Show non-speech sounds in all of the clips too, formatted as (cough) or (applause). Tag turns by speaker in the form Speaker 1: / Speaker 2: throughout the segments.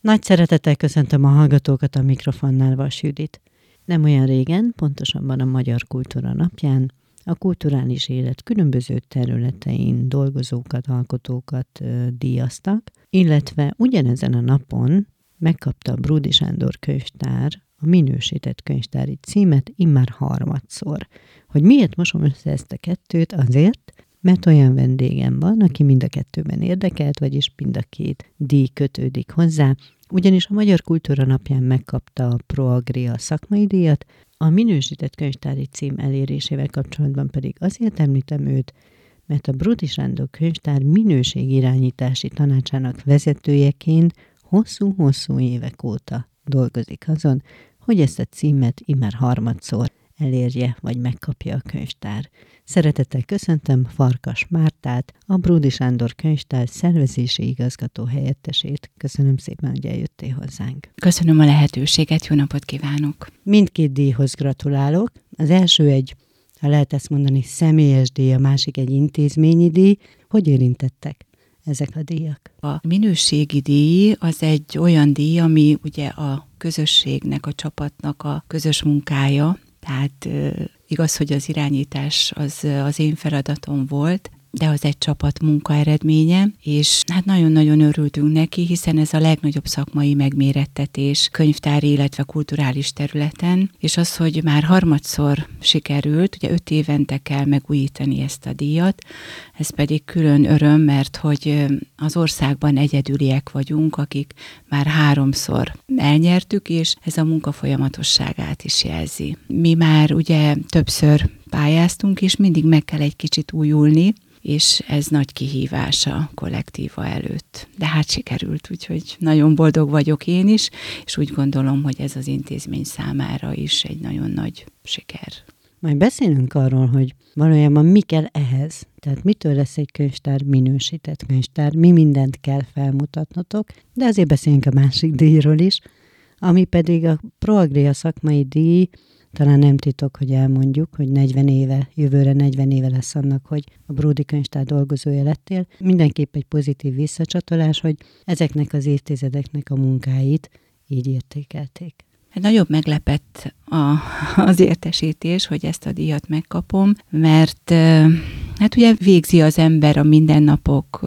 Speaker 1: Nagy szeretettel köszöntöm a hallgatókat a mikrofonnál Vas Judit. Nem olyan régen, pontosabban a Magyar Kultúra napján, a kulturális élet különböző területein dolgozókat, alkotókat díjaztak, illetve ugyanezen a napon megkapta a Brudi Sándor könyvtár a minősített könyvtári címet immár harmadszor. Hogy miért mosom össze ezt a kettőt? Azért, mert olyan vendégem van, aki mind a kettőben érdekelt, vagyis mind a két díj kötődik hozzá, ugyanis a Magyar Kultúra napján megkapta a Proagria szakmai díjat, a minősített könyvtári cím elérésével kapcsolatban pedig azért említem őt, mert a Brudi Sándor könyvtár minőségirányítási tanácsának vezetőjeként hosszú-hosszú évek óta dolgozik azon, hogy ezt a címet immár harmadszor elérje, vagy megkapja a könyvtár. Szeretettel köszöntöm Farkas Mártát, a Bródi Sándor könyvtár szervezési igazgató helyettesét. Köszönöm szépen, hogy eljöttél hozzánk.
Speaker 2: Köszönöm a lehetőséget, jó napot kívánok!
Speaker 1: Mindkét díjhoz gratulálok. Az első egy, ha lehet ezt mondani, személyes díj, a másik egy intézményi díj. Hogy érintettek? ezek a díjak?
Speaker 2: A minőségi díj az egy olyan díj, ami ugye a közösségnek, a csapatnak a közös munkája, tehát igaz, hogy az irányítás az az én feladatom volt, de az egy csapat munka eredménye, és hát nagyon-nagyon örültünk neki, hiszen ez a legnagyobb szakmai megmérettetés könyvtári, illetve kulturális területen, és az, hogy már harmadszor sikerült, ugye öt évente kell megújítani ezt a díjat, ez pedig külön öröm, mert hogy az országban egyedüliek vagyunk, akik már háromszor elnyertük, és ez a munka folyamatosságát is jelzi. Mi már ugye többször pályáztunk, és mindig meg kell egy kicsit újulni, és ez nagy kihívás a kollektíva előtt. De hát sikerült, úgyhogy nagyon boldog vagyok én is, és úgy gondolom, hogy ez az intézmény számára is egy nagyon nagy siker.
Speaker 1: Majd beszélünk arról, hogy valójában mi kell ehhez. Tehát mitől lesz egy könyvtár minősített könyvtár, mi mindent kell felmutatnotok, de azért beszélünk a másik díjról is, ami pedig a Proagria szakmai díj, talán nem titok, hogy elmondjuk, hogy 40 éve, jövőre 40 éve lesz annak, hogy a Bródi könyvtár dolgozója lettél. Mindenképp egy pozitív visszacsatolás, hogy ezeknek az évtizedeknek a munkáit így értékelték.
Speaker 2: Hát nagyobb meglepett a, az értesítés, hogy ezt a díjat megkapom, mert hát ugye végzi az ember a mindennapok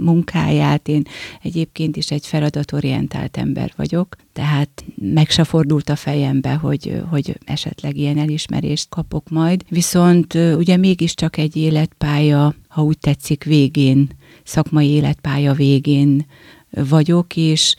Speaker 2: munkáját, én egyébként is egy feladatorientált ember vagyok, tehát meg se fordult a fejembe, hogy, hogy esetleg ilyen elismerést kapok majd. Viszont ugye mégiscsak egy életpálya, ha úgy tetszik, végén, szakmai életpálya végén vagyok, és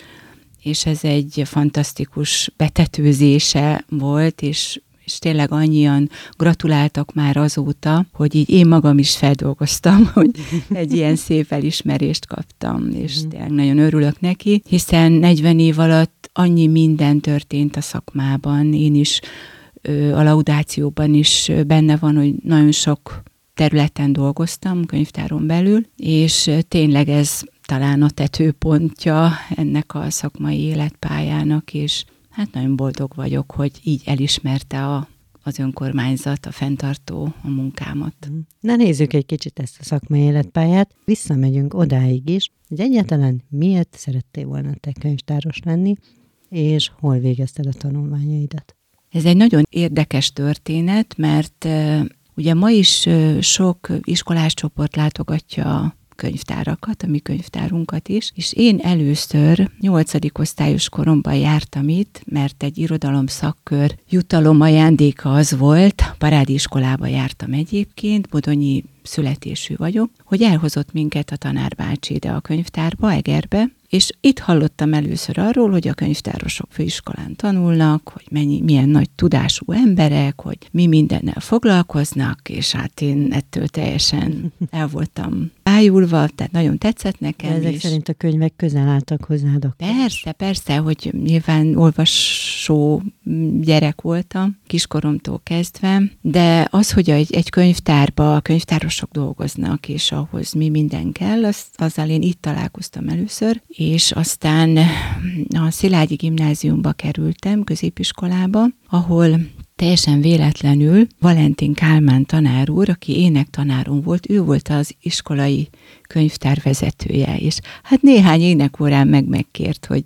Speaker 2: és ez egy fantasztikus betetőzése volt, és és tényleg annyian gratuláltak már azóta, hogy így én magam is feldolgoztam, (laughs) hogy egy ilyen szép elismerést kaptam, és mhm. tényleg nagyon örülök neki, hiszen 40 év alatt annyi minden történt a szakmában, én is a laudációban is benne van, hogy nagyon sok területen dolgoztam, könyvtáron belül, és tényleg ez talán a tetőpontja ennek a szakmai életpályának, és hát nagyon boldog vagyok, hogy így elismerte a, az önkormányzat, a fenntartó a munkámat.
Speaker 1: Mhm. Na nézzük egy kicsit ezt a szakmai életpályát. Visszamegyünk odáig is, hogy egyáltalán miért szerettél volna te könyvtáros lenni, és hol végezted a tanulmányaidat?
Speaker 2: Ez egy nagyon érdekes történet, mert uh, ugye ma is uh, sok iskolás csoport látogatja könyvtárakat, a mi könyvtárunkat is, és én először nyolcadik osztályos koromban jártam itt, mert egy irodalom szakkör jutalom ajándéka az volt, parádiskolába jártam egyébként, Bodonyi születésű vagyok, hogy elhozott minket a tanárbácsi ide a könyvtárba, Egerbe, és itt hallottam először arról, hogy a könyvtárosok főiskolán tanulnak, hogy mennyi, milyen nagy tudású emberek, hogy mi mindennel foglalkoznak, és hát én ettől teljesen el voltam ájulva, tehát nagyon tetszett nekem. De
Speaker 1: ezek
Speaker 2: és...
Speaker 1: szerint a könyvek közel álltak hozzád akkor.
Speaker 2: Persze, persze, hogy nyilván olvasó gyerek voltam, kiskoromtól kezdve, de az, hogy egy, egy könyvtárba a könyvtárosok dolgoznak, és ahhoz mi minden kell, az, azzal én itt találkoztam először, és aztán a Szilágyi gimnáziumba kerültem, középiskolába, ahol teljesen véletlenül Valentin Kálmán tanár úr, aki énektanárom volt, ő volt az iskolai könyvtár vezetője, és hát néhány énekórán meg megkért, hogy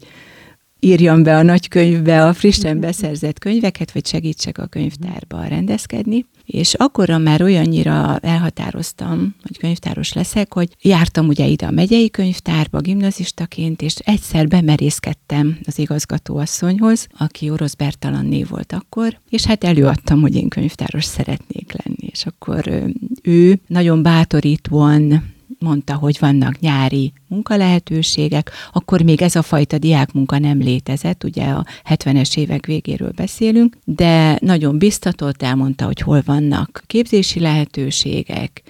Speaker 2: írjam be a nagykönyvbe a frissen beszerzett könyveket, vagy segítsek a könyvtárba rendezkedni. És akkorra már olyannyira elhatároztam, hogy könyvtáros leszek, hogy jártam ugye ide a megyei könyvtárba gimnazistaként, és egyszer bemerészkedtem az igazgatóasszonyhoz, aki orosz Bertalan név volt akkor, és hát előadtam, hogy én könyvtáros szeretnék lenni. És akkor ő nagyon bátorítóan mondta, hogy vannak nyári munkalehetőségek, akkor még ez a fajta diákmunka nem létezett, ugye a 70-es évek végéről beszélünk, de nagyon biztatott, elmondta, hogy hol vannak képzési lehetőségek,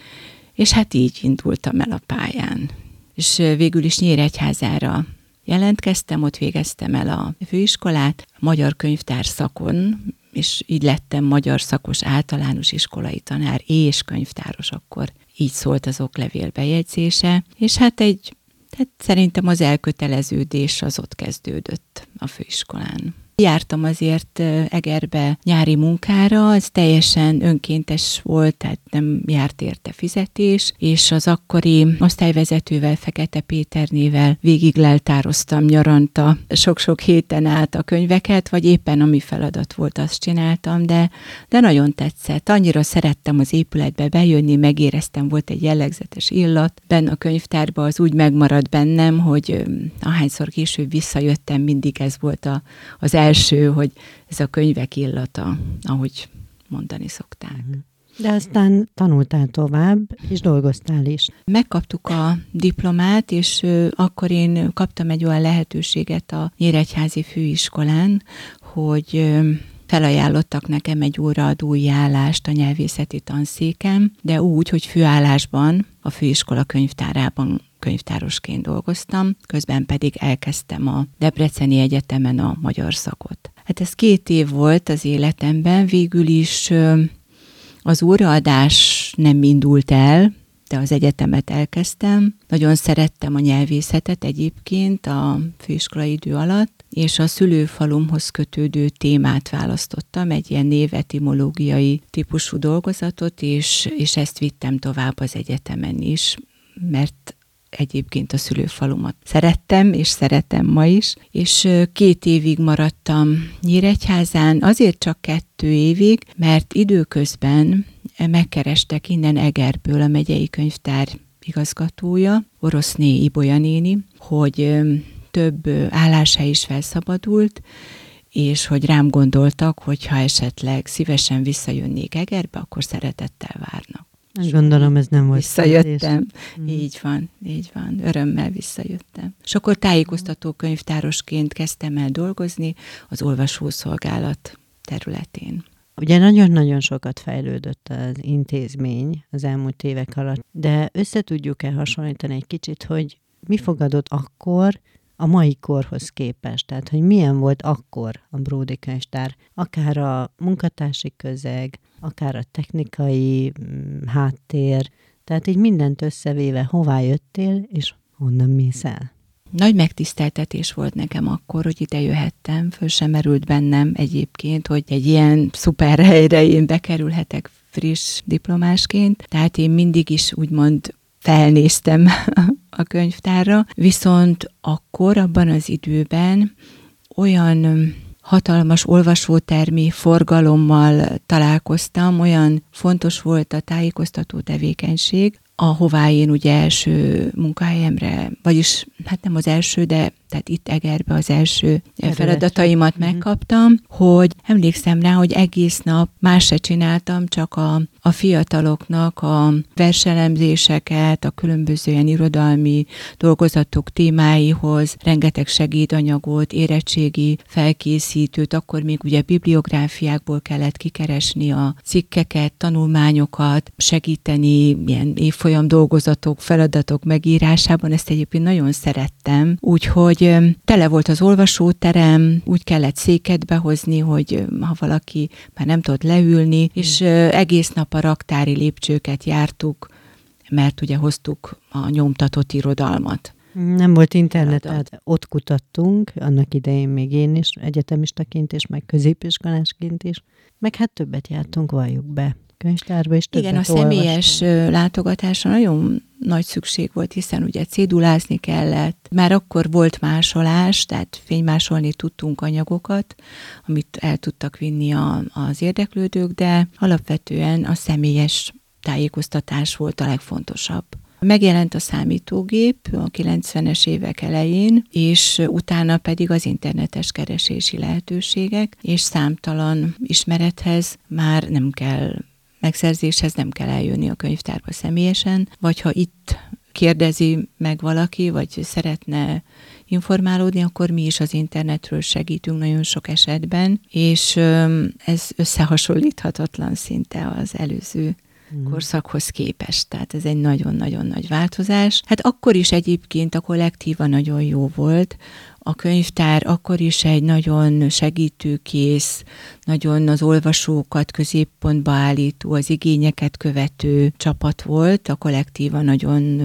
Speaker 2: és hát így indultam el a pályán. És végül is Nyíregyházára jelentkeztem, ott végeztem el a főiskolát, a magyar könyvtár szakon, és így lettem magyar szakos általános iskolai tanár és könyvtáros akkor így szólt az oklevél bejegyzése, és hát egy, hát szerintem az elköteleződés az ott kezdődött a főiskolán. Jártam azért Egerbe nyári munkára, ez teljesen önkéntes volt, tehát nem járt érte fizetés, és az akkori osztályvezetővel, Fekete Péternével végig leltároztam nyaranta sok-sok héten át a könyveket, vagy éppen ami feladat volt, azt csináltam, de, de nagyon tetszett. Annyira szerettem az épületbe bejönni, megéreztem, volt egy jellegzetes illat. Benne a könyvtárban az úgy megmaradt bennem, hogy ahányszor később visszajöttem, mindig ez volt a, az első első, hogy ez a könyvek illata, ahogy mondani szokták. Mhm.
Speaker 1: De aztán tanultál tovább, és dolgoztál is.
Speaker 2: Megkaptuk a diplomát, és akkor én kaptam egy olyan lehetőséget a Nyíregyházi főiskolán, hogy felajánlottak nekem egy óraadói állást a nyelvészeti tanszéken, de úgy, hogy főállásban a főiskola könyvtárában könyvtárosként dolgoztam, közben pedig elkezdtem a Debreceni Egyetemen a magyar szakot. Hát ez két év volt az életemben, végül is az óraadás nem indult el, de az egyetemet elkezdtem. Nagyon szerettem a nyelvészetet egyébként a főiskolai idő alatt, és a szülőfalumhoz kötődő témát választottam, egy ilyen névetimológiai típusú dolgozatot, és, és ezt vittem tovább az egyetemen is, mert egyébként a szülőfalumat szerettem, és szeretem ma is, és két évig maradtam Nyíregyházán, azért csak kettő évig, mert időközben megkerestek innen Egerből a megyei könyvtár igazgatója, Oroszné Ibolya néni, hogy több állása is felszabadult, és hogy rám gondoltak, hogy ha esetleg szívesen visszajönnék Egerbe, akkor szeretettel várnak.
Speaker 1: Gondolom, ez nem volt
Speaker 2: Visszajöttem. Mm. Így van, így van. Örömmel visszajöttem. És akkor tájékoztató könyvtárosként kezdtem el dolgozni az olvasószolgálat területén.
Speaker 1: Ugye nagyon-nagyon sokat fejlődött az intézmény az elmúlt évek alatt, de össze tudjuk-e hasonlítani egy kicsit, hogy mi fogadott akkor, a mai korhoz képest, tehát hogy milyen volt akkor a Bródi könyvtár, akár a munkatársi közeg, akár a technikai mm, háttér, tehát így mindent összevéve, hová jöttél, és honnan mész el?
Speaker 2: Nagy megtiszteltetés volt nekem akkor, hogy ide jöhettem, föl sem merült bennem egyébként, hogy egy ilyen szuper helyre én bekerülhetek friss diplomásként, tehát én mindig is úgymond felnéztem a könyvtárra, viszont akkor, abban az időben olyan hatalmas olvasótermi forgalommal találkoztam, olyan fontos volt a tájékoztató tevékenység, ahová én ugye első munkahelyemre, vagyis hát nem az első, de tehát itt Egerbe az első Terület. feladataimat uh-huh. megkaptam, hogy emlékszem rá, hogy egész nap más se csináltam, csak a, a fiataloknak a verselemzéseket, a különböző ilyen irodalmi dolgozatok témáihoz, rengeteg segédanyagot, érettségi felkészítőt, akkor még ugye bibliográfiákból kellett kikeresni a cikkeket, tanulmányokat, segíteni ilyen évfolyam dolgozatok, feladatok megírásában, ezt egyébként nagyon szerettem, úgyhogy hogy tele volt az olvasóterem, úgy kellett széket behozni, hogy ha valaki már nem tudott leülni, és egész nap a raktári lépcsőket jártuk, mert ugye hoztuk a nyomtatott irodalmat.
Speaker 1: Nem volt internet, tehát ott kutattunk, annak idején még én is, egyetemistaként és meg középiskolásként is, meg hát többet jártunk, valljuk be könyvtárba, és
Speaker 2: Igen, a személyes olvastam. látogatása nagyon nagy szükség volt, hiszen ugye cédulázni kellett. Már akkor volt másolás, tehát fénymásolni tudtunk anyagokat, amit el tudtak vinni a, az érdeklődők, de alapvetően a személyes tájékoztatás volt a legfontosabb. Megjelent a számítógép a 90-es évek elején, és utána pedig az internetes keresési lehetőségek, és számtalan ismerethez már nem kell megszerzéshez nem kell eljönni a könyvtárba személyesen, vagy ha itt kérdezi meg valaki, vagy szeretne informálódni, akkor mi is az internetről segítünk nagyon sok esetben, és ez összehasonlíthatatlan szinte az előző mm. korszakhoz képest. Tehát ez egy nagyon-nagyon nagy változás. Hát akkor is egyébként a kollektíva nagyon jó volt, a könyvtár akkor is egy nagyon segítőkész, nagyon az olvasókat középpontba állító, az igényeket követő csapat volt, a kollektíva nagyon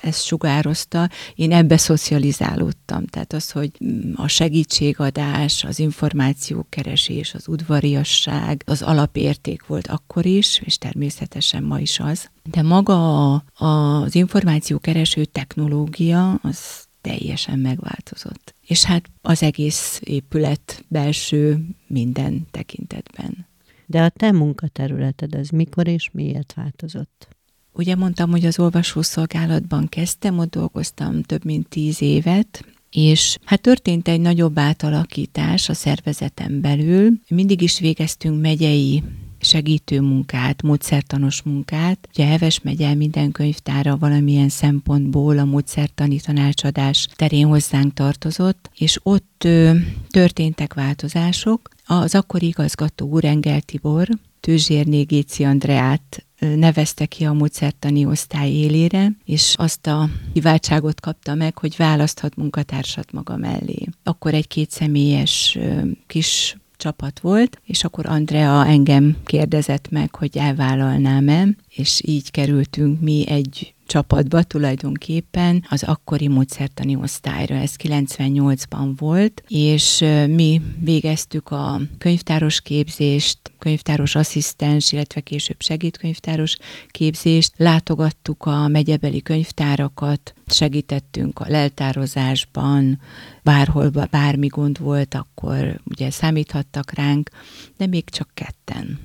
Speaker 2: ezt sugározta. Én ebbe szocializálódtam, tehát az, hogy a segítségadás, az információkeresés, az udvariasság, az alapérték volt akkor is, és természetesen ma is az. De maga a, az információkereső technológia, az teljesen megváltozott. És hát az egész épület belső minden tekintetben.
Speaker 1: De a te munkaterületed az mikor és miért változott?
Speaker 2: Ugye mondtam, hogy az olvasószolgálatban kezdtem, ott dolgoztam több mint tíz évet, és hát történt egy nagyobb átalakítás a szervezeten belül. Mindig is végeztünk megyei segítő munkát, módszertanos munkát. Ugye Heves megy el minden könyvtára valamilyen szempontból a módszertani tanácsadás terén hozzánk tartozott, és ott ö, történtek változások. Az akkori igazgató úr Engel Tibor, Tőzsérné Géci Andreát nevezte ki a módszertani osztály élére, és azt a kiváltságot kapta meg, hogy választhat munkatársat maga mellé. Akkor egy kétszemélyes kis csapat volt, és akkor Andrea engem kérdezett meg, hogy elvállalnám-e, és így kerültünk mi egy csapatba tulajdonképpen az akkori módszertani osztályra. Ez 98-ban volt, és mi végeztük a könyvtáros képzést, könyvtáros asszisztens, illetve később segédkönyvtáros képzést, látogattuk a megyebeli könyvtárakat, segítettünk a leltározásban, bárhol bármi gond volt, akkor ugye számíthattak ránk, de még csak ketten.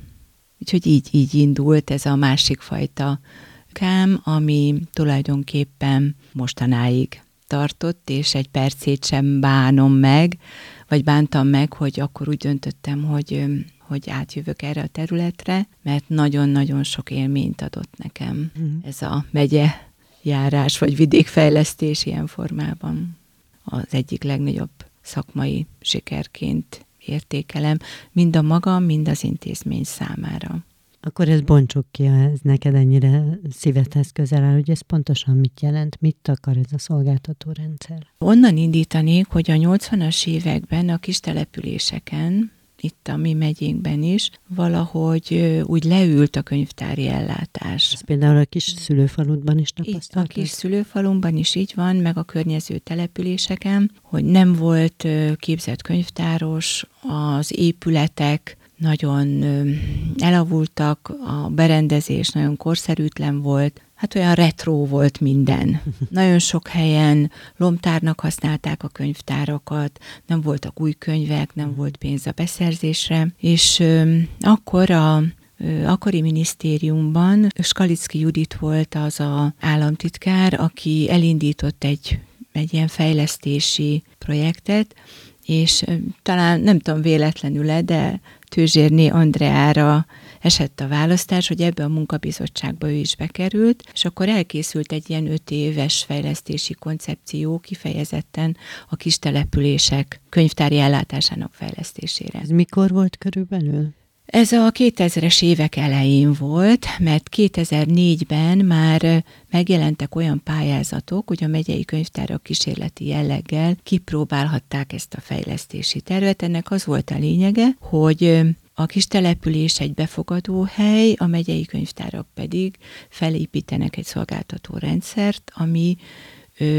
Speaker 2: Úgyhogy így, így indult ez a másik fajta munkám, ami tulajdonképpen mostanáig tartott, és egy percét sem bánom meg, vagy bántam meg, hogy akkor úgy döntöttem, hogy, hogy átjövök erre a területre, mert nagyon-nagyon sok élményt adott nekem mm. ez a megye járás, vagy vidékfejlesztés ilyen formában. Az egyik legnagyobb szakmai sikerként értékelem, mind a magam, mind az intézmény számára.
Speaker 1: Akkor ez bontsuk ki, ez neked ennyire szívedhez közel áll, hogy ez pontosan mit jelent, mit akar ez a szolgáltató rendszer?
Speaker 2: Onnan indítanék, hogy a 80-as években a kis településeken, itt a mi megyénkben is, valahogy úgy leült a könyvtári ellátás.
Speaker 1: Ez például a kis szülőfaludban is tapasztalt?
Speaker 2: A kis szülőfalumban is így van, meg a környező településeken, hogy nem volt képzett könyvtáros, az épületek nagyon elavultak, a berendezés nagyon korszerűtlen volt, hát olyan retro volt minden. (laughs) Nagyon sok helyen lomtárnak használták a könyvtárakat, nem voltak új könyvek, nem volt pénz a beszerzésre, és akkor a akkori minisztériumban Skalicki Judit volt az a államtitkár, aki elindított egy, egy ilyen fejlesztési projektet, és talán nem tudom véletlenül-e, de Tőzsérné Andreára esett a választás, hogy ebbe a munkabizottságba ő is bekerült, és akkor elkészült egy ilyen öt éves fejlesztési koncepció kifejezetten a kis települések könyvtári ellátásának fejlesztésére.
Speaker 1: Ez mikor volt körülbelül?
Speaker 2: Ez a 2000-es évek elején volt, mert 2004-ben már megjelentek olyan pályázatok, hogy a megyei könyvtárak kísérleti jelleggel kipróbálhatták ezt a fejlesztési tervet. Ennek az volt a lényege, hogy a kis település egy befogadó hely, a megyei könyvtárak pedig felépítenek egy szolgáltató rendszert, ami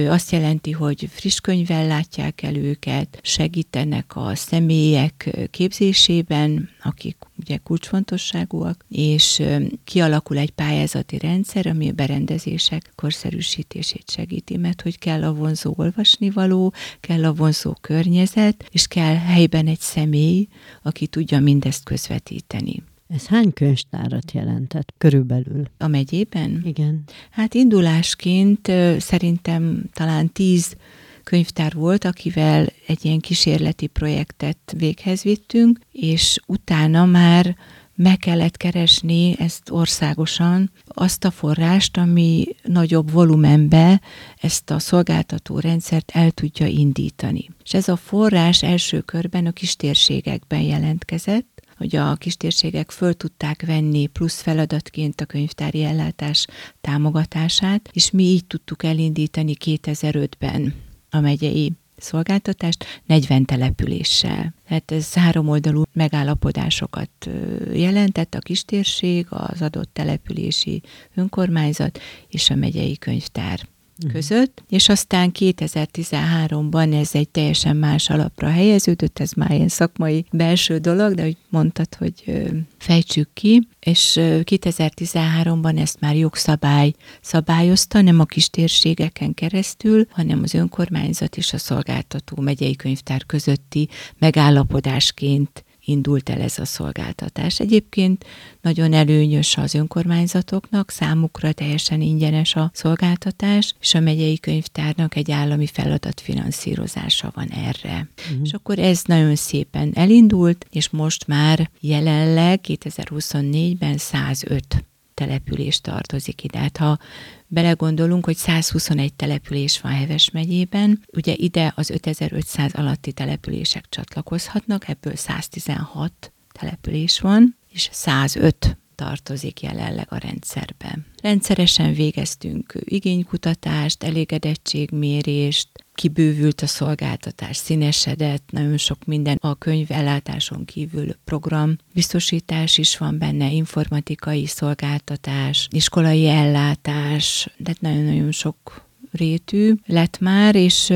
Speaker 2: azt jelenti, hogy friss könyvvel látják el őket, segítenek a személyek képzésében, akik ugye kulcsfontosságúak, és kialakul egy pályázati rendszer, ami a berendezések korszerűsítését segíti, mert hogy kell a vonzó olvasnivaló, kell a vonzó környezet, és kell helyben egy személy, aki tudja mindezt közvetíteni.
Speaker 1: Ez hány könyvtárat jelentett körülbelül?
Speaker 2: A megyében?
Speaker 1: Igen.
Speaker 2: Hát indulásként szerintem talán tíz könyvtár volt, akivel egy ilyen kísérleti projektet véghez vittünk, és utána már meg kellett keresni ezt országosan, azt a forrást, ami nagyobb volumenbe ezt a szolgáltató rendszert el tudja indítani. És ez a forrás első körben a kistérségekben jelentkezett, hogy a kistérségek föl tudták venni plusz feladatként a könyvtári ellátás támogatását, és mi így tudtuk elindítani 2005-ben a megyei szolgáltatást 40 településsel. Tehát ez háromoldalú megállapodásokat jelentett a kistérség, az adott települési önkormányzat és a megyei könyvtár. Között, és aztán 2013-ban ez egy teljesen más alapra helyeződött, ez már ilyen szakmai belső dolog, de úgy mondtad, hogy fejtsük ki, és 2013-ban ezt már jogszabály szabályozta, nem a kis térségeken keresztül, hanem az önkormányzat és a szolgáltató megyei könyvtár közötti megállapodásként indult el ez a szolgáltatás. Egyébként nagyon előnyös az önkormányzatoknak, számukra teljesen ingyenes a szolgáltatás, és a megyei könyvtárnak egy állami feladatfinanszírozása van erre. Uh-huh. És akkor ez nagyon szépen elindult, és most már jelenleg 2024-ben 105 település tartozik ide. Hát ha belegondolunk, hogy 121 település van Heves megyében, ugye ide az 5500 alatti települések csatlakozhatnak, ebből 116 település van, és 105 tartozik jelenleg a rendszerben. Rendszeresen végeztünk igénykutatást, elégedettségmérést, kibővült a szolgáltatás, színesedett, nagyon sok minden a könyv ellátáson kívül program, biztosítás is van benne, informatikai szolgáltatás, iskolai ellátás, de nagyon-nagyon sok rétű lett már, és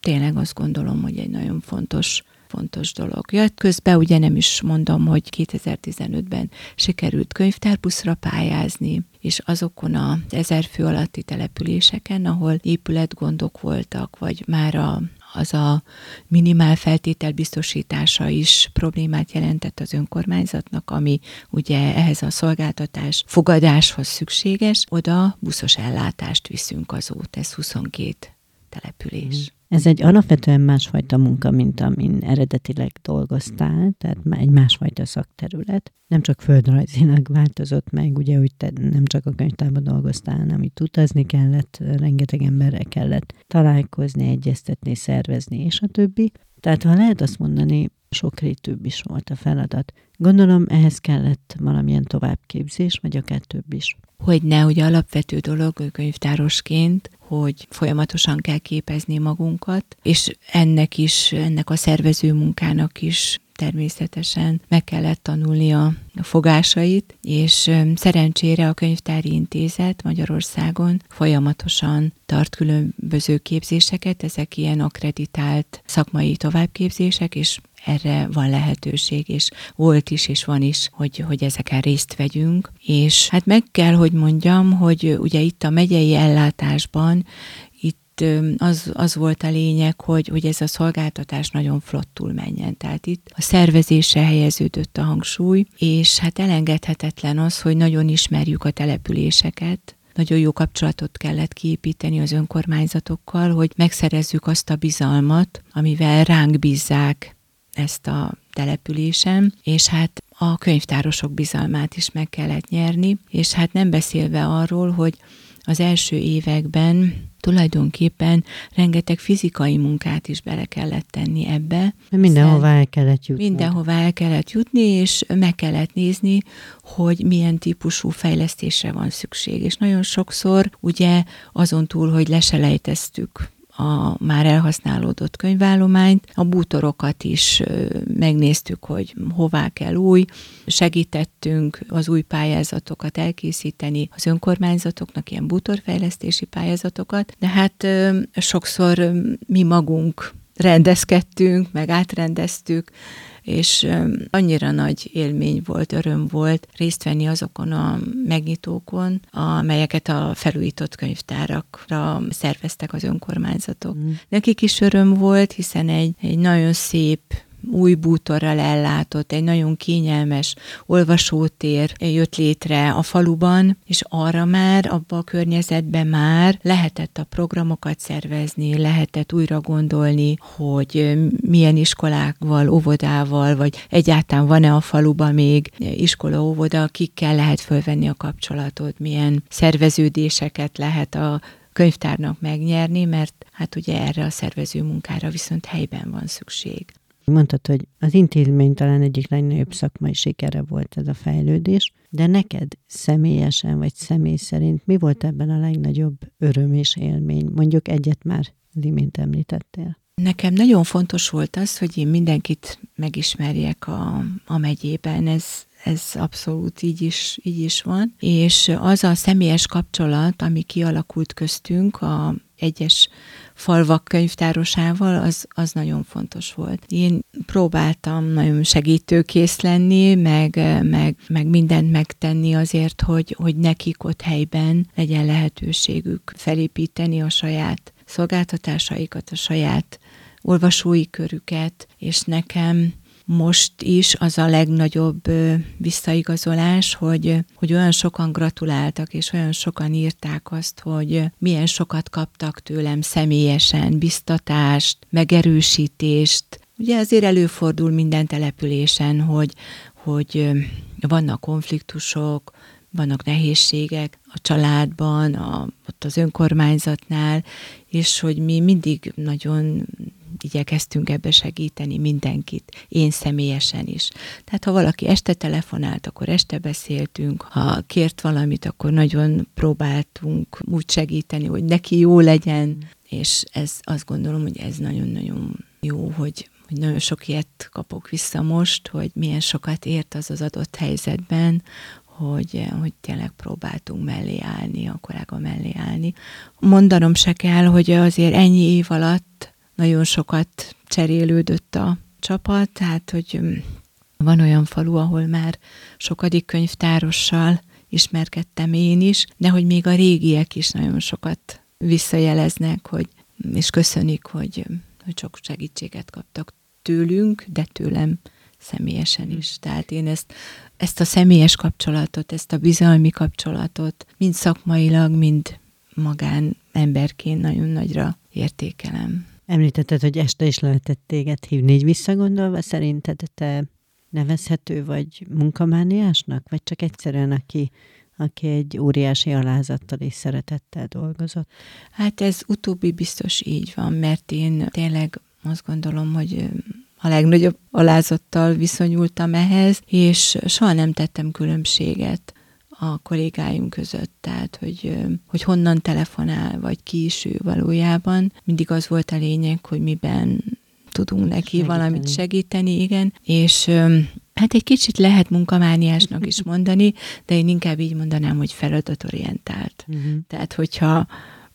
Speaker 2: tényleg azt gondolom, hogy egy nagyon fontos fontos dolog. Ja, közben ugye nem is mondom, hogy 2015-ben sikerült könyvtárbuszra pályázni, és azokon a ezer fő alatti településeken, ahol épületgondok voltak, vagy már a, az a minimál feltétel biztosítása is problémát jelentett az önkormányzatnak, ami ugye ehhez a szolgáltatás fogadáshoz szükséges, oda buszos ellátást viszünk azóta, ez 22 település.
Speaker 1: Ez egy alapvetően másfajta munka, mint amin eredetileg dolgoztál, tehát egy másfajta szakterület. Nem csak földrajzilag változott meg, ugye úgy te nem csak a könyvtárban dolgoztál, hanem itt utazni kellett, rengeteg emberrel kellett találkozni, egyeztetni, szervezni, és a többi. Tehát ha lehet azt mondani, sokrétűbb is volt a feladat. Gondolom ehhez kellett valamilyen továbbképzés, vagy akár több is.
Speaker 2: Hogy ne, hogy alapvető dolog könyvtárosként, hogy folyamatosan kell képezni magunkat, és ennek is, ennek a szervező munkának is természetesen meg kellett tanulni a, a fogásait, és szerencsére a Könyvtári Intézet Magyarországon folyamatosan tart különböző képzéseket, ezek ilyen akreditált szakmai továbbképzések, és erre van lehetőség, és volt is, és van is, hogy, hogy ezeken részt vegyünk. És hát meg kell, hogy mondjam, hogy ugye itt a megyei ellátásban itt az, az volt a lényeg, hogy, hogy ez a szolgáltatás nagyon flottul menjen. Tehát itt a szervezésre helyeződött a hangsúly, és hát elengedhetetlen az, hogy nagyon ismerjük a településeket, nagyon jó kapcsolatot kellett kiépíteni az önkormányzatokkal, hogy megszerezzük azt a bizalmat, amivel ránk bízzák ezt a településen, és hát a könyvtárosok bizalmát is meg kellett nyerni, és hát nem beszélve arról, hogy az első években tulajdonképpen rengeteg fizikai munkát is bele kellett tenni ebbe.
Speaker 1: Mindenhova el kellett jutni.
Speaker 2: Mindenhova el kellett jutni, és meg kellett nézni, hogy milyen típusú fejlesztésre van szükség. És nagyon sokszor ugye azon túl, hogy leselejteztük a már elhasználódott könyvállományt, a bútorokat is megnéztük, hogy hová kell új, segítettünk az új pályázatokat elkészíteni az önkormányzatoknak, ilyen bútorfejlesztési pályázatokat, de hát sokszor mi magunk rendezkedtünk, meg átrendeztük, és annyira nagy élmény volt, öröm volt részt venni azokon a megnyitókon, amelyeket a felújított könyvtárakra szerveztek az önkormányzatok. Mm. Nekik is öröm volt, hiszen egy, egy nagyon szép új bútorral ellátott, egy nagyon kényelmes olvasótér jött létre a faluban, és arra már, abba a környezetben már lehetett a programokat szervezni, lehetett újra gondolni, hogy milyen iskolákval, óvodával, vagy egyáltalán van-e a faluban még iskola, óvoda, kikkel lehet fölvenni a kapcsolatot, milyen szerveződéseket lehet a könyvtárnak megnyerni, mert hát ugye erre a szervező munkára viszont helyben van szükség.
Speaker 1: Mondtad, hogy az intézmény talán egyik legnagyobb szakmai sikere volt ez a fejlődés, de neked személyesen vagy személy szerint mi volt ebben a legnagyobb öröm és élmény? Mondjuk egyet már az imént említettél.
Speaker 2: Nekem nagyon fontos volt az, hogy én mindenkit megismerjek a, a megyében. Ez, ez abszolút így is, így is van. És az a személyes kapcsolat, ami kialakult köztünk a egyes falvak könyvtárosával, az, az nagyon fontos volt. Én próbáltam nagyon segítőkész lenni, meg, meg, meg mindent megtenni azért, hogy, hogy nekik ott helyben legyen lehetőségük felépíteni a saját szolgáltatásaikat, a saját olvasói körüket, és nekem most is az a legnagyobb visszaigazolás, hogy, hogy olyan sokan gratuláltak, és olyan sokan írták azt, hogy milyen sokat kaptak tőlem személyesen, biztatást, megerősítést. Ugye azért előfordul minden településen, hogy, hogy vannak konfliktusok, vannak nehézségek a családban, a, ott az önkormányzatnál, és hogy mi mindig nagyon igyekeztünk ebbe segíteni mindenkit, én személyesen is. Tehát ha valaki este telefonált, akkor este beszéltünk, ha kért valamit, akkor nagyon próbáltunk úgy segíteni, hogy neki jó legyen, és ez azt gondolom, hogy ez nagyon-nagyon jó, hogy hogy nagyon sok ilyet kapok vissza most, hogy milyen sokat ért az az adott helyzetben, hogy, hogy tényleg próbáltunk mellé állni, a kollega mellé állni. Mondanom se kell, hogy azért ennyi év alatt nagyon sokat cserélődött a csapat, tehát hogy mm, van olyan falu, ahol már sokadik könyvtárossal ismerkedtem én is, de hogy még a régiek is nagyon sokat visszajeleznek, hogy, és köszönik, hogy, hogy sok segítséget kaptak tőlünk, de tőlem személyesen is. Tehát én ezt, ezt a személyes kapcsolatot, ezt a bizalmi kapcsolatot mind szakmailag, mind magán emberként nagyon nagyra értékelem.
Speaker 1: Említetted, hogy este is lehetett téged hívni. Így visszagondolva szerinted te nevezhető vagy munkamániásnak, vagy csak egyszerűen aki, aki egy óriási alázattal és szeretettel dolgozott?
Speaker 2: Hát ez utóbbi biztos így van, mert én tényleg azt gondolom, hogy a legnagyobb alázattal viszonyultam ehhez, és soha nem tettem különbséget a kollégáim között, tehát hogy, hogy honnan telefonál, vagy ki is ő valójában. Mindig az volt a lényeg, hogy miben tudunk neki segíteni. valamit segíteni, igen, és hát egy kicsit lehet munkamániásnak is mondani, de én inkább így mondanám, hogy feladatorientált. Uh-huh. (laughs) Tehát, hogyha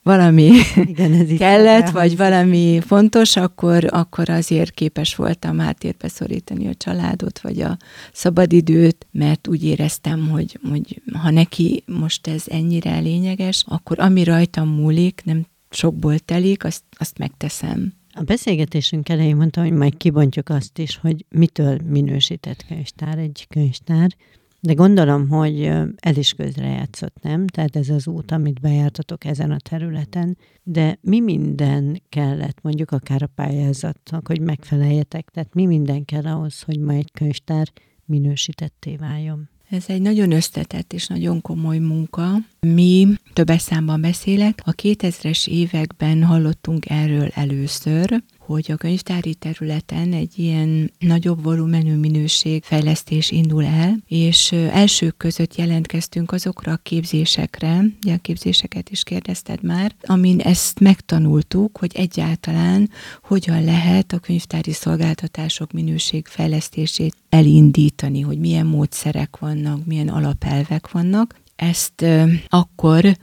Speaker 2: valami Igen, ez kellett, vagy valami fontos, akkor, akkor azért képes voltam háttérbe szorítani a családot, vagy a szabadidőt, mert úgy éreztem, hogy, hogy ha neki most ez ennyire lényeges, akkor ami rajtam múlik, nem sokból telik, azt, azt megteszem.
Speaker 1: A beszélgetésünk elején mondtam, hogy majd kibontjuk azt is, hogy mitől minősített könyvtár egy könyvtár, de gondolom, hogy el is közrejátszott, nem? Tehát ez az út, amit bejártatok ezen a területen, de mi minden kellett, mondjuk akár a pályázatnak, hogy megfeleljetek? Tehát mi minden kell ahhoz, hogy ma egy könyvtár minősítetté váljon?
Speaker 2: Ez egy nagyon összetett és nagyon komoly munka. Mi, többes számban beszélek, a 2000-es években hallottunk erről először, hogy a könyvtári területen egy ilyen nagyobb volumenű minőségfejlesztés indul el, és elsők között jelentkeztünk azokra a képzésekre, ugye a képzéseket is kérdezted már, amin ezt megtanultuk, hogy egyáltalán hogyan lehet a könyvtári szolgáltatások minőségfejlesztését elindítani, hogy milyen módszerek vannak, milyen alapelvek vannak. Ezt akkor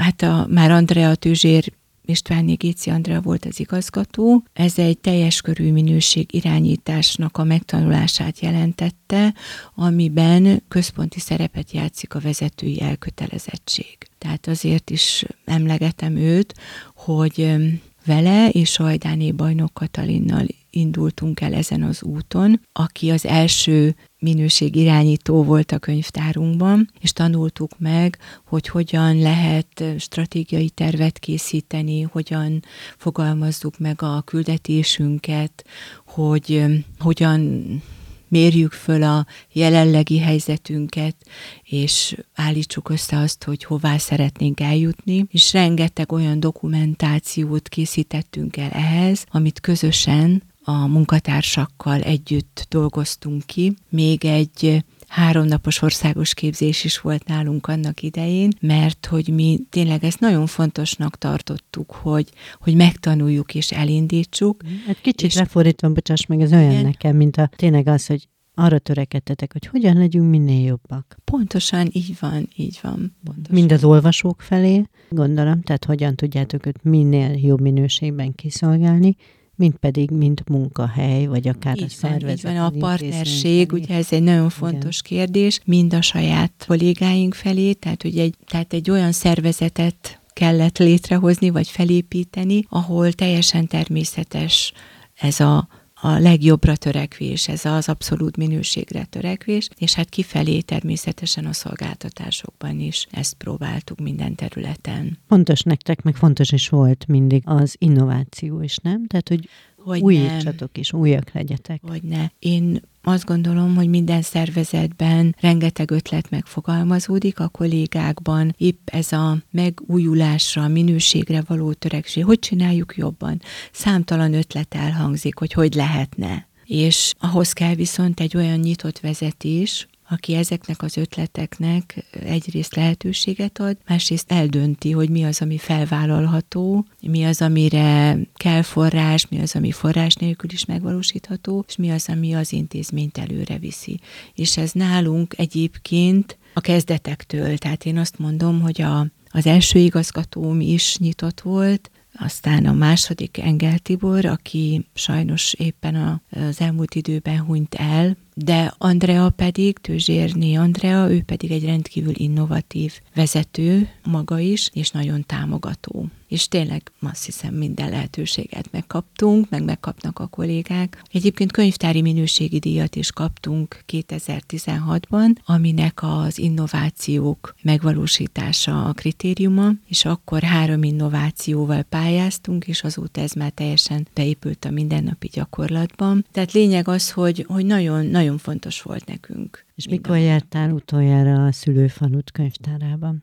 Speaker 2: Hát a, már Andrea Tűzsér István Géci Andrea volt az igazgató. Ez egy teljes körű minőség irányításnak a megtanulását jelentette, amiben központi szerepet játszik a vezetői elkötelezettség. Tehát azért is emlegetem őt, hogy vele és Sajdáné bajnok Katalinnal indultunk el ezen az úton, aki az első minőségirányító volt a könyvtárunkban, és tanultuk meg, hogy hogyan lehet stratégiai tervet készíteni, hogyan fogalmazzuk meg a küldetésünket, hogy hogyan mérjük föl a jelenlegi helyzetünket, és állítsuk össze azt, hogy hová szeretnénk eljutni, és rengeteg olyan dokumentációt készítettünk el ehhez, amit közösen a munkatársakkal együtt dolgoztunk ki. Még egy háromnapos országos képzés is volt nálunk annak idején, mert hogy mi tényleg ezt nagyon fontosnak tartottuk, hogy, hogy megtanuljuk és elindítsuk.
Speaker 1: Hát kicsit és lefordítva, bocsáss meg, ez olyan igen. nekem, mint a tényleg az, hogy arra törekedtetek, hogy hogyan legyünk minél jobbak.
Speaker 2: Pontosan így van, így van. Pontosan.
Speaker 1: Mind az olvasók felé, gondolom, tehát hogyan tudjátok őt minél jobb minőségben kiszolgálni, mint pedig, mint munkahely, vagy akár így a szervezet.
Speaker 2: Így van, a partnerség, ugye ez egy nagyon fontos Igen. kérdés, mind a saját kollégáink felé, tehát, hogy egy, tehát egy olyan szervezetet kellett létrehozni, vagy felépíteni, ahol teljesen természetes ez a a legjobbra törekvés, ez az abszolút minőségre törekvés, és hát kifelé természetesen a szolgáltatásokban is ezt próbáltuk minden területen.
Speaker 1: Fontos nektek, meg fontos is volt mindig az innováció is, nem? Tehát, hogy hogy újítsatok is, újak legyetek.
Speaker 2: Hogy ne. Én azt gondolom, hogy minden szervezetben rengeteg ötlet megfogalmazódik, a kollégákban épp ez a megújulásra, minőségre való törekség, hogy csináljuk jobban. Számtalan ötlet elhangzik, hogy hogy lehetne. És ahhoz kell viszont egy olyan nyitott vezetés, aki ezeknek az ötleteknek egyrészt lehetőséget ad, másrészt eldönti, hogy mi az, ami felvállalható, mi az, amire kell forrás, mi az, ami forrás nélkül is megvalósítható, és mi az, ami az intézményt előre viszi. És ez nálunk egyébként a kezdetektől, tehát én azt mondom, hogy a, az első igazgatóm is nyitott volt, aztán a második Engel Tibor, aki sajnos éppen az elmúlt időben hunyt el, de Andrea pedig, Tőzsérné Andrea, ő pedig egy rendkívül innovatív vezető maga is, és nagyon támogató és tényleg azt hiszem minden lehetőséget megkaptunk, meg megkapnak a kollégák. Egyébként könyvtári minőségi díjat is kaptunk 2016-ban, aminek az innovációk megvalósítása a kritériuma, és akkor három innovációval pályáztunk, és azóta ez már teljesen beépült a mindennapi gyakorlatban. Tehát lényeg az, hogy, hogy nagyon, nagyon fontos volt nekünk.
Speaker 1: És mikor jártál utoljára a szülőfanut könyvtárában?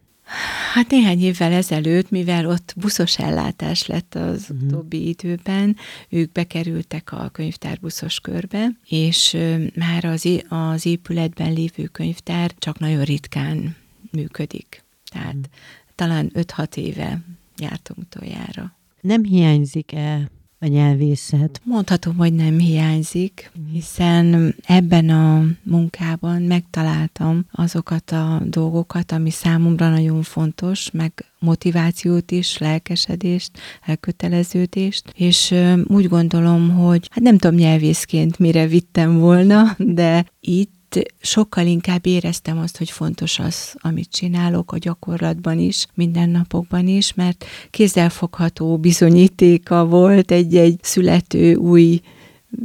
Speaker 2: Hát néhány évvel ezelőtt, mivel ott buszos ellátás lett az uh-huh. utóbbi időben, ők bekerültek a könyvtárbuszos körbe, és már az, az épületben lévő könyvtár csak nagyon ritkán működik. Tehát uh-huh. talán 5-6 éve jártunk utoljára.
Speaker 1: Nem hiányzik-e a nyelvészet?
Speaker 2: Mondhatom, hogy nem hiányzik, hiszen ebben a munkában megtaláltam azokat a dolgokat, ami számomra nagyon fontos, meg motivációt is, lelkesedést, elköteleződést, és úgy gondolom, hogy hát nem tudom nyelvészként mire vittem volna, de itt sokkal inkább éreztem azt, hogy fontos az, amit csinálok a gyakorlatban is, mindennapokban is, mert kézzelfogható bizonyítéka volt egy-egy születő új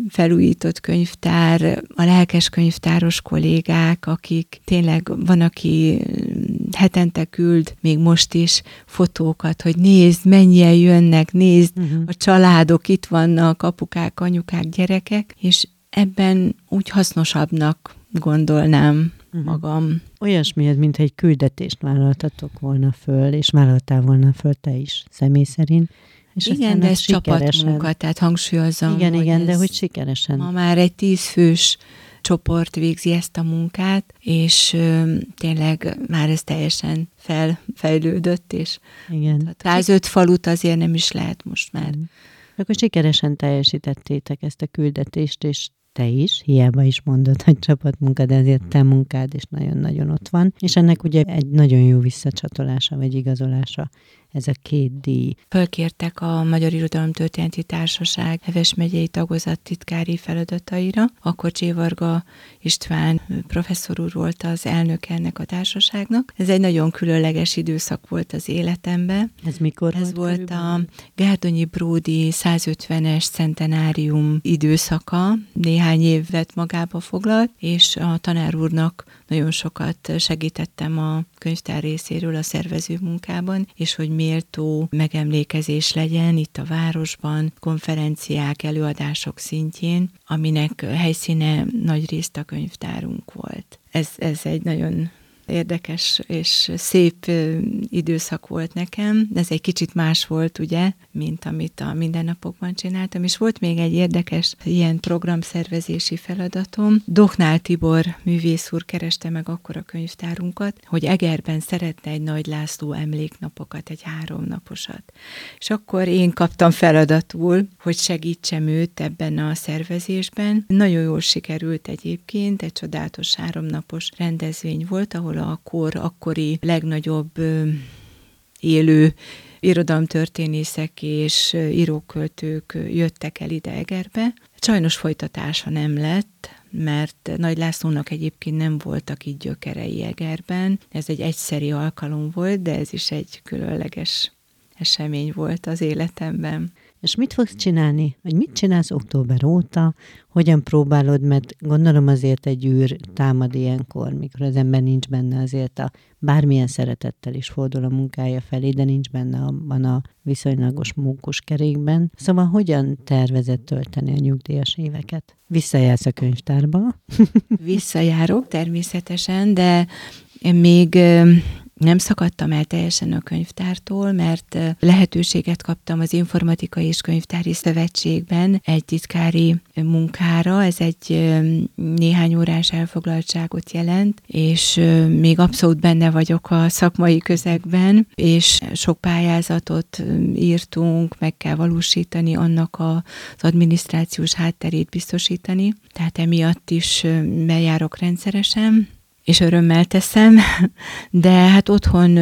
Speaker 2: felújított könyvtár, a lelkes könyvtáros kollégák, akik tényleg van, aki hetente küld, még most is fotókat, hogy nézd, mennyien jönnek, nézd, uh-huh. a családok itt vannak, apukák, anyukák, gyerekek, és ebben úgy hasznosabbnak gondolnám uh-huh. magam.
Speaker 1: Olyasmi, mint egy küldetést vállaltatok volna föl, és vállaltál volna föl te is, személy szerint,
Speaker 2: És igen, de ez csapatmunka, tehát hangsúlyozom.
Speaker 1: Igen, igen, de hogy sikeresen.
Speaker 2: Ma már egy tízfős csoport végzi ezt a munkát, és ö, tényleg már ez teljesen felfejlődött, és
Speaker 1: Igen.
Speaker 2: 105 falut azért nem is lehet most már. Mm.
Speaker 1: Akkor sikeresen teljesítettétek ezt a küldetést, és te is, hiába is mondod, hogy csapatmunka, de ezért te munkád is nagyon-nagyon ott van. És ennek ugye egy nagyon jó visszacsatolása, vagy igazolása ez a két díj.
Speaker 2: Fölkértek a Magyar Irodalom Történeti Társaság Heves megyei tagozat titkári feladataira. Akkor Csévarga István professzor úr volt az elnök ennek a társaságnak. Ez egy nagyon különleges időszak volt az életemben.
Speaker 1: Ez mikor
Speaker 2: Ez volt, volt a Gárdonyi Bródi 150-es centenárium időszaka, néhány évet magába foglalt, és a tanár úrnak nagyon sokat segítettem a könyvtár részéről a szervező munkában, és hogy méltó megemlékezés legyen itt a városban, konferenciák, előadások szintjén, aminek helyszíne nagy részt a könyvtárunk volt. Ez, ez egy nagyon érdekes és szép időszak volt nekem. Ez egy kicsit más volt, ugye, mint amit a mindennapokban csináltam. És volt még egy érdekes ilyen programszervezési feladatom. Doknál Tibor művész úr kereste meg akkor a könyvtárunkat, hogy Egerben szeretne egy Nagy László emléknapokat, egy háromnaposat. És akkor én kaptam feladatul, hogy segítsem őt ebben a szervezésben. Nagyon jól sikerült egyébként, egy csodálatos háromnapos rendezvény volt, ahol a kor akkori legnagyobb élő irodalomtörténészek és íróköltők jöttek el ide Egerbe. Sajnos folytatása nem lett, mert Nagy Lászlónak egyébként nem voltak így gyökerei Egerben. Ez egy egyszeri alkalom volt, de ez is egy különleges esemény volt az életemben.
Speaker 1: És mit fogsz csinálni? Vagy mit csinálsz október óta? Hogyan próbálod, mert gondolom azért egy űr támad ilyenkor, mikor az ember nincs benne azért a bármilyen szeretettel is fordul a munkája felé, de nincs benne abban a viszonylagos mókus kerékben. Szóval hogyan tervezett tölteni a nyugdíjas éveket? Visszajársz a könyvtárba? (laughs)
Speaker 2: Visszajárok természetesen, de még nem szakadtam el teljesen a könyvtártól, mert lehetőséget kaptam az Informatikai és Könyvtári Szövetségben egy titkári munkára, ez egy néhány órás elfoglaltságot jelent, és még abszolút benne vagyok a szakmai közegben, és sok pályázatot írtunk, meg kell valósítani, annak az adminisztrációs hátterét biztosítani, tehát emiatt is bejárok rendszeresen, és örömmel teszem, (laughs) de hát otthon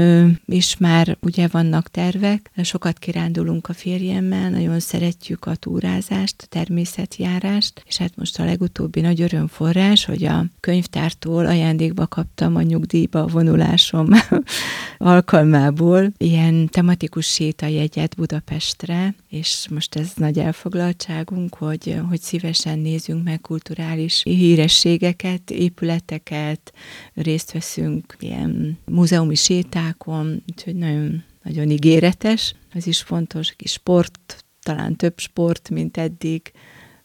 Speaker 2: is már ugye vannak tervek, sokat kirándulunk a férjemmel, nagyon szeretjük a túrázást, a természetjárást, és hát most a legutóbbi nagy örömforrás, hogy a könyvtártól ajándékba kaptam a nyugdíjba vonulásom (laughs) alkalmából ilyen tematikus sétajegyet Budapestre, és most ez nagy elfoglaltságunk, hogy, hogy szívesen nézzünk meg kulturális hírességeket, épületeket, részt veszünk ilyen múzeumi sétákon, úgyhogy nagyon, nagyon ígéretes. Ez is fontos, kis sport, talán több sport, mint eddig,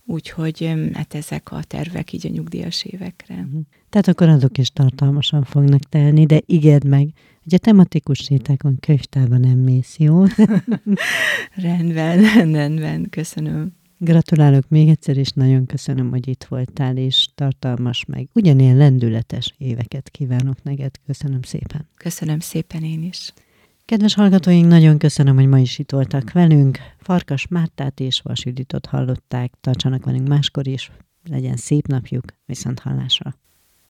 Speaker 2: úgyhogy hát ezek a tervek így a nyugdíjas évekre. Mhm.
Speaker 1: Tehát akkor azok is tartalmasan fognak telni, de ígérd meg, a tematikus sétákon könyvtárban nem mész, jó? (laughs)
Speaker 2: rendben, rendben, köszönöm.
Speaker 1: Gratulálok még egyszer, és nagyon köszönöm, hogy itt voltál, és tartalmas meg. Ugyanilyen lendületes éveket kívánok neked. Köszönöm szépen.
Speaker 2: Köszönöm szépen én is.
Speaker 1: Kedves hallgatóink, nagyon köszönöm, hogy ma is itt voltak velünk. Farkas Mártát és Vas Juditot hallották. Tartsanak velünk máskor is. Legyen szép napjuk. Viszont hallásra.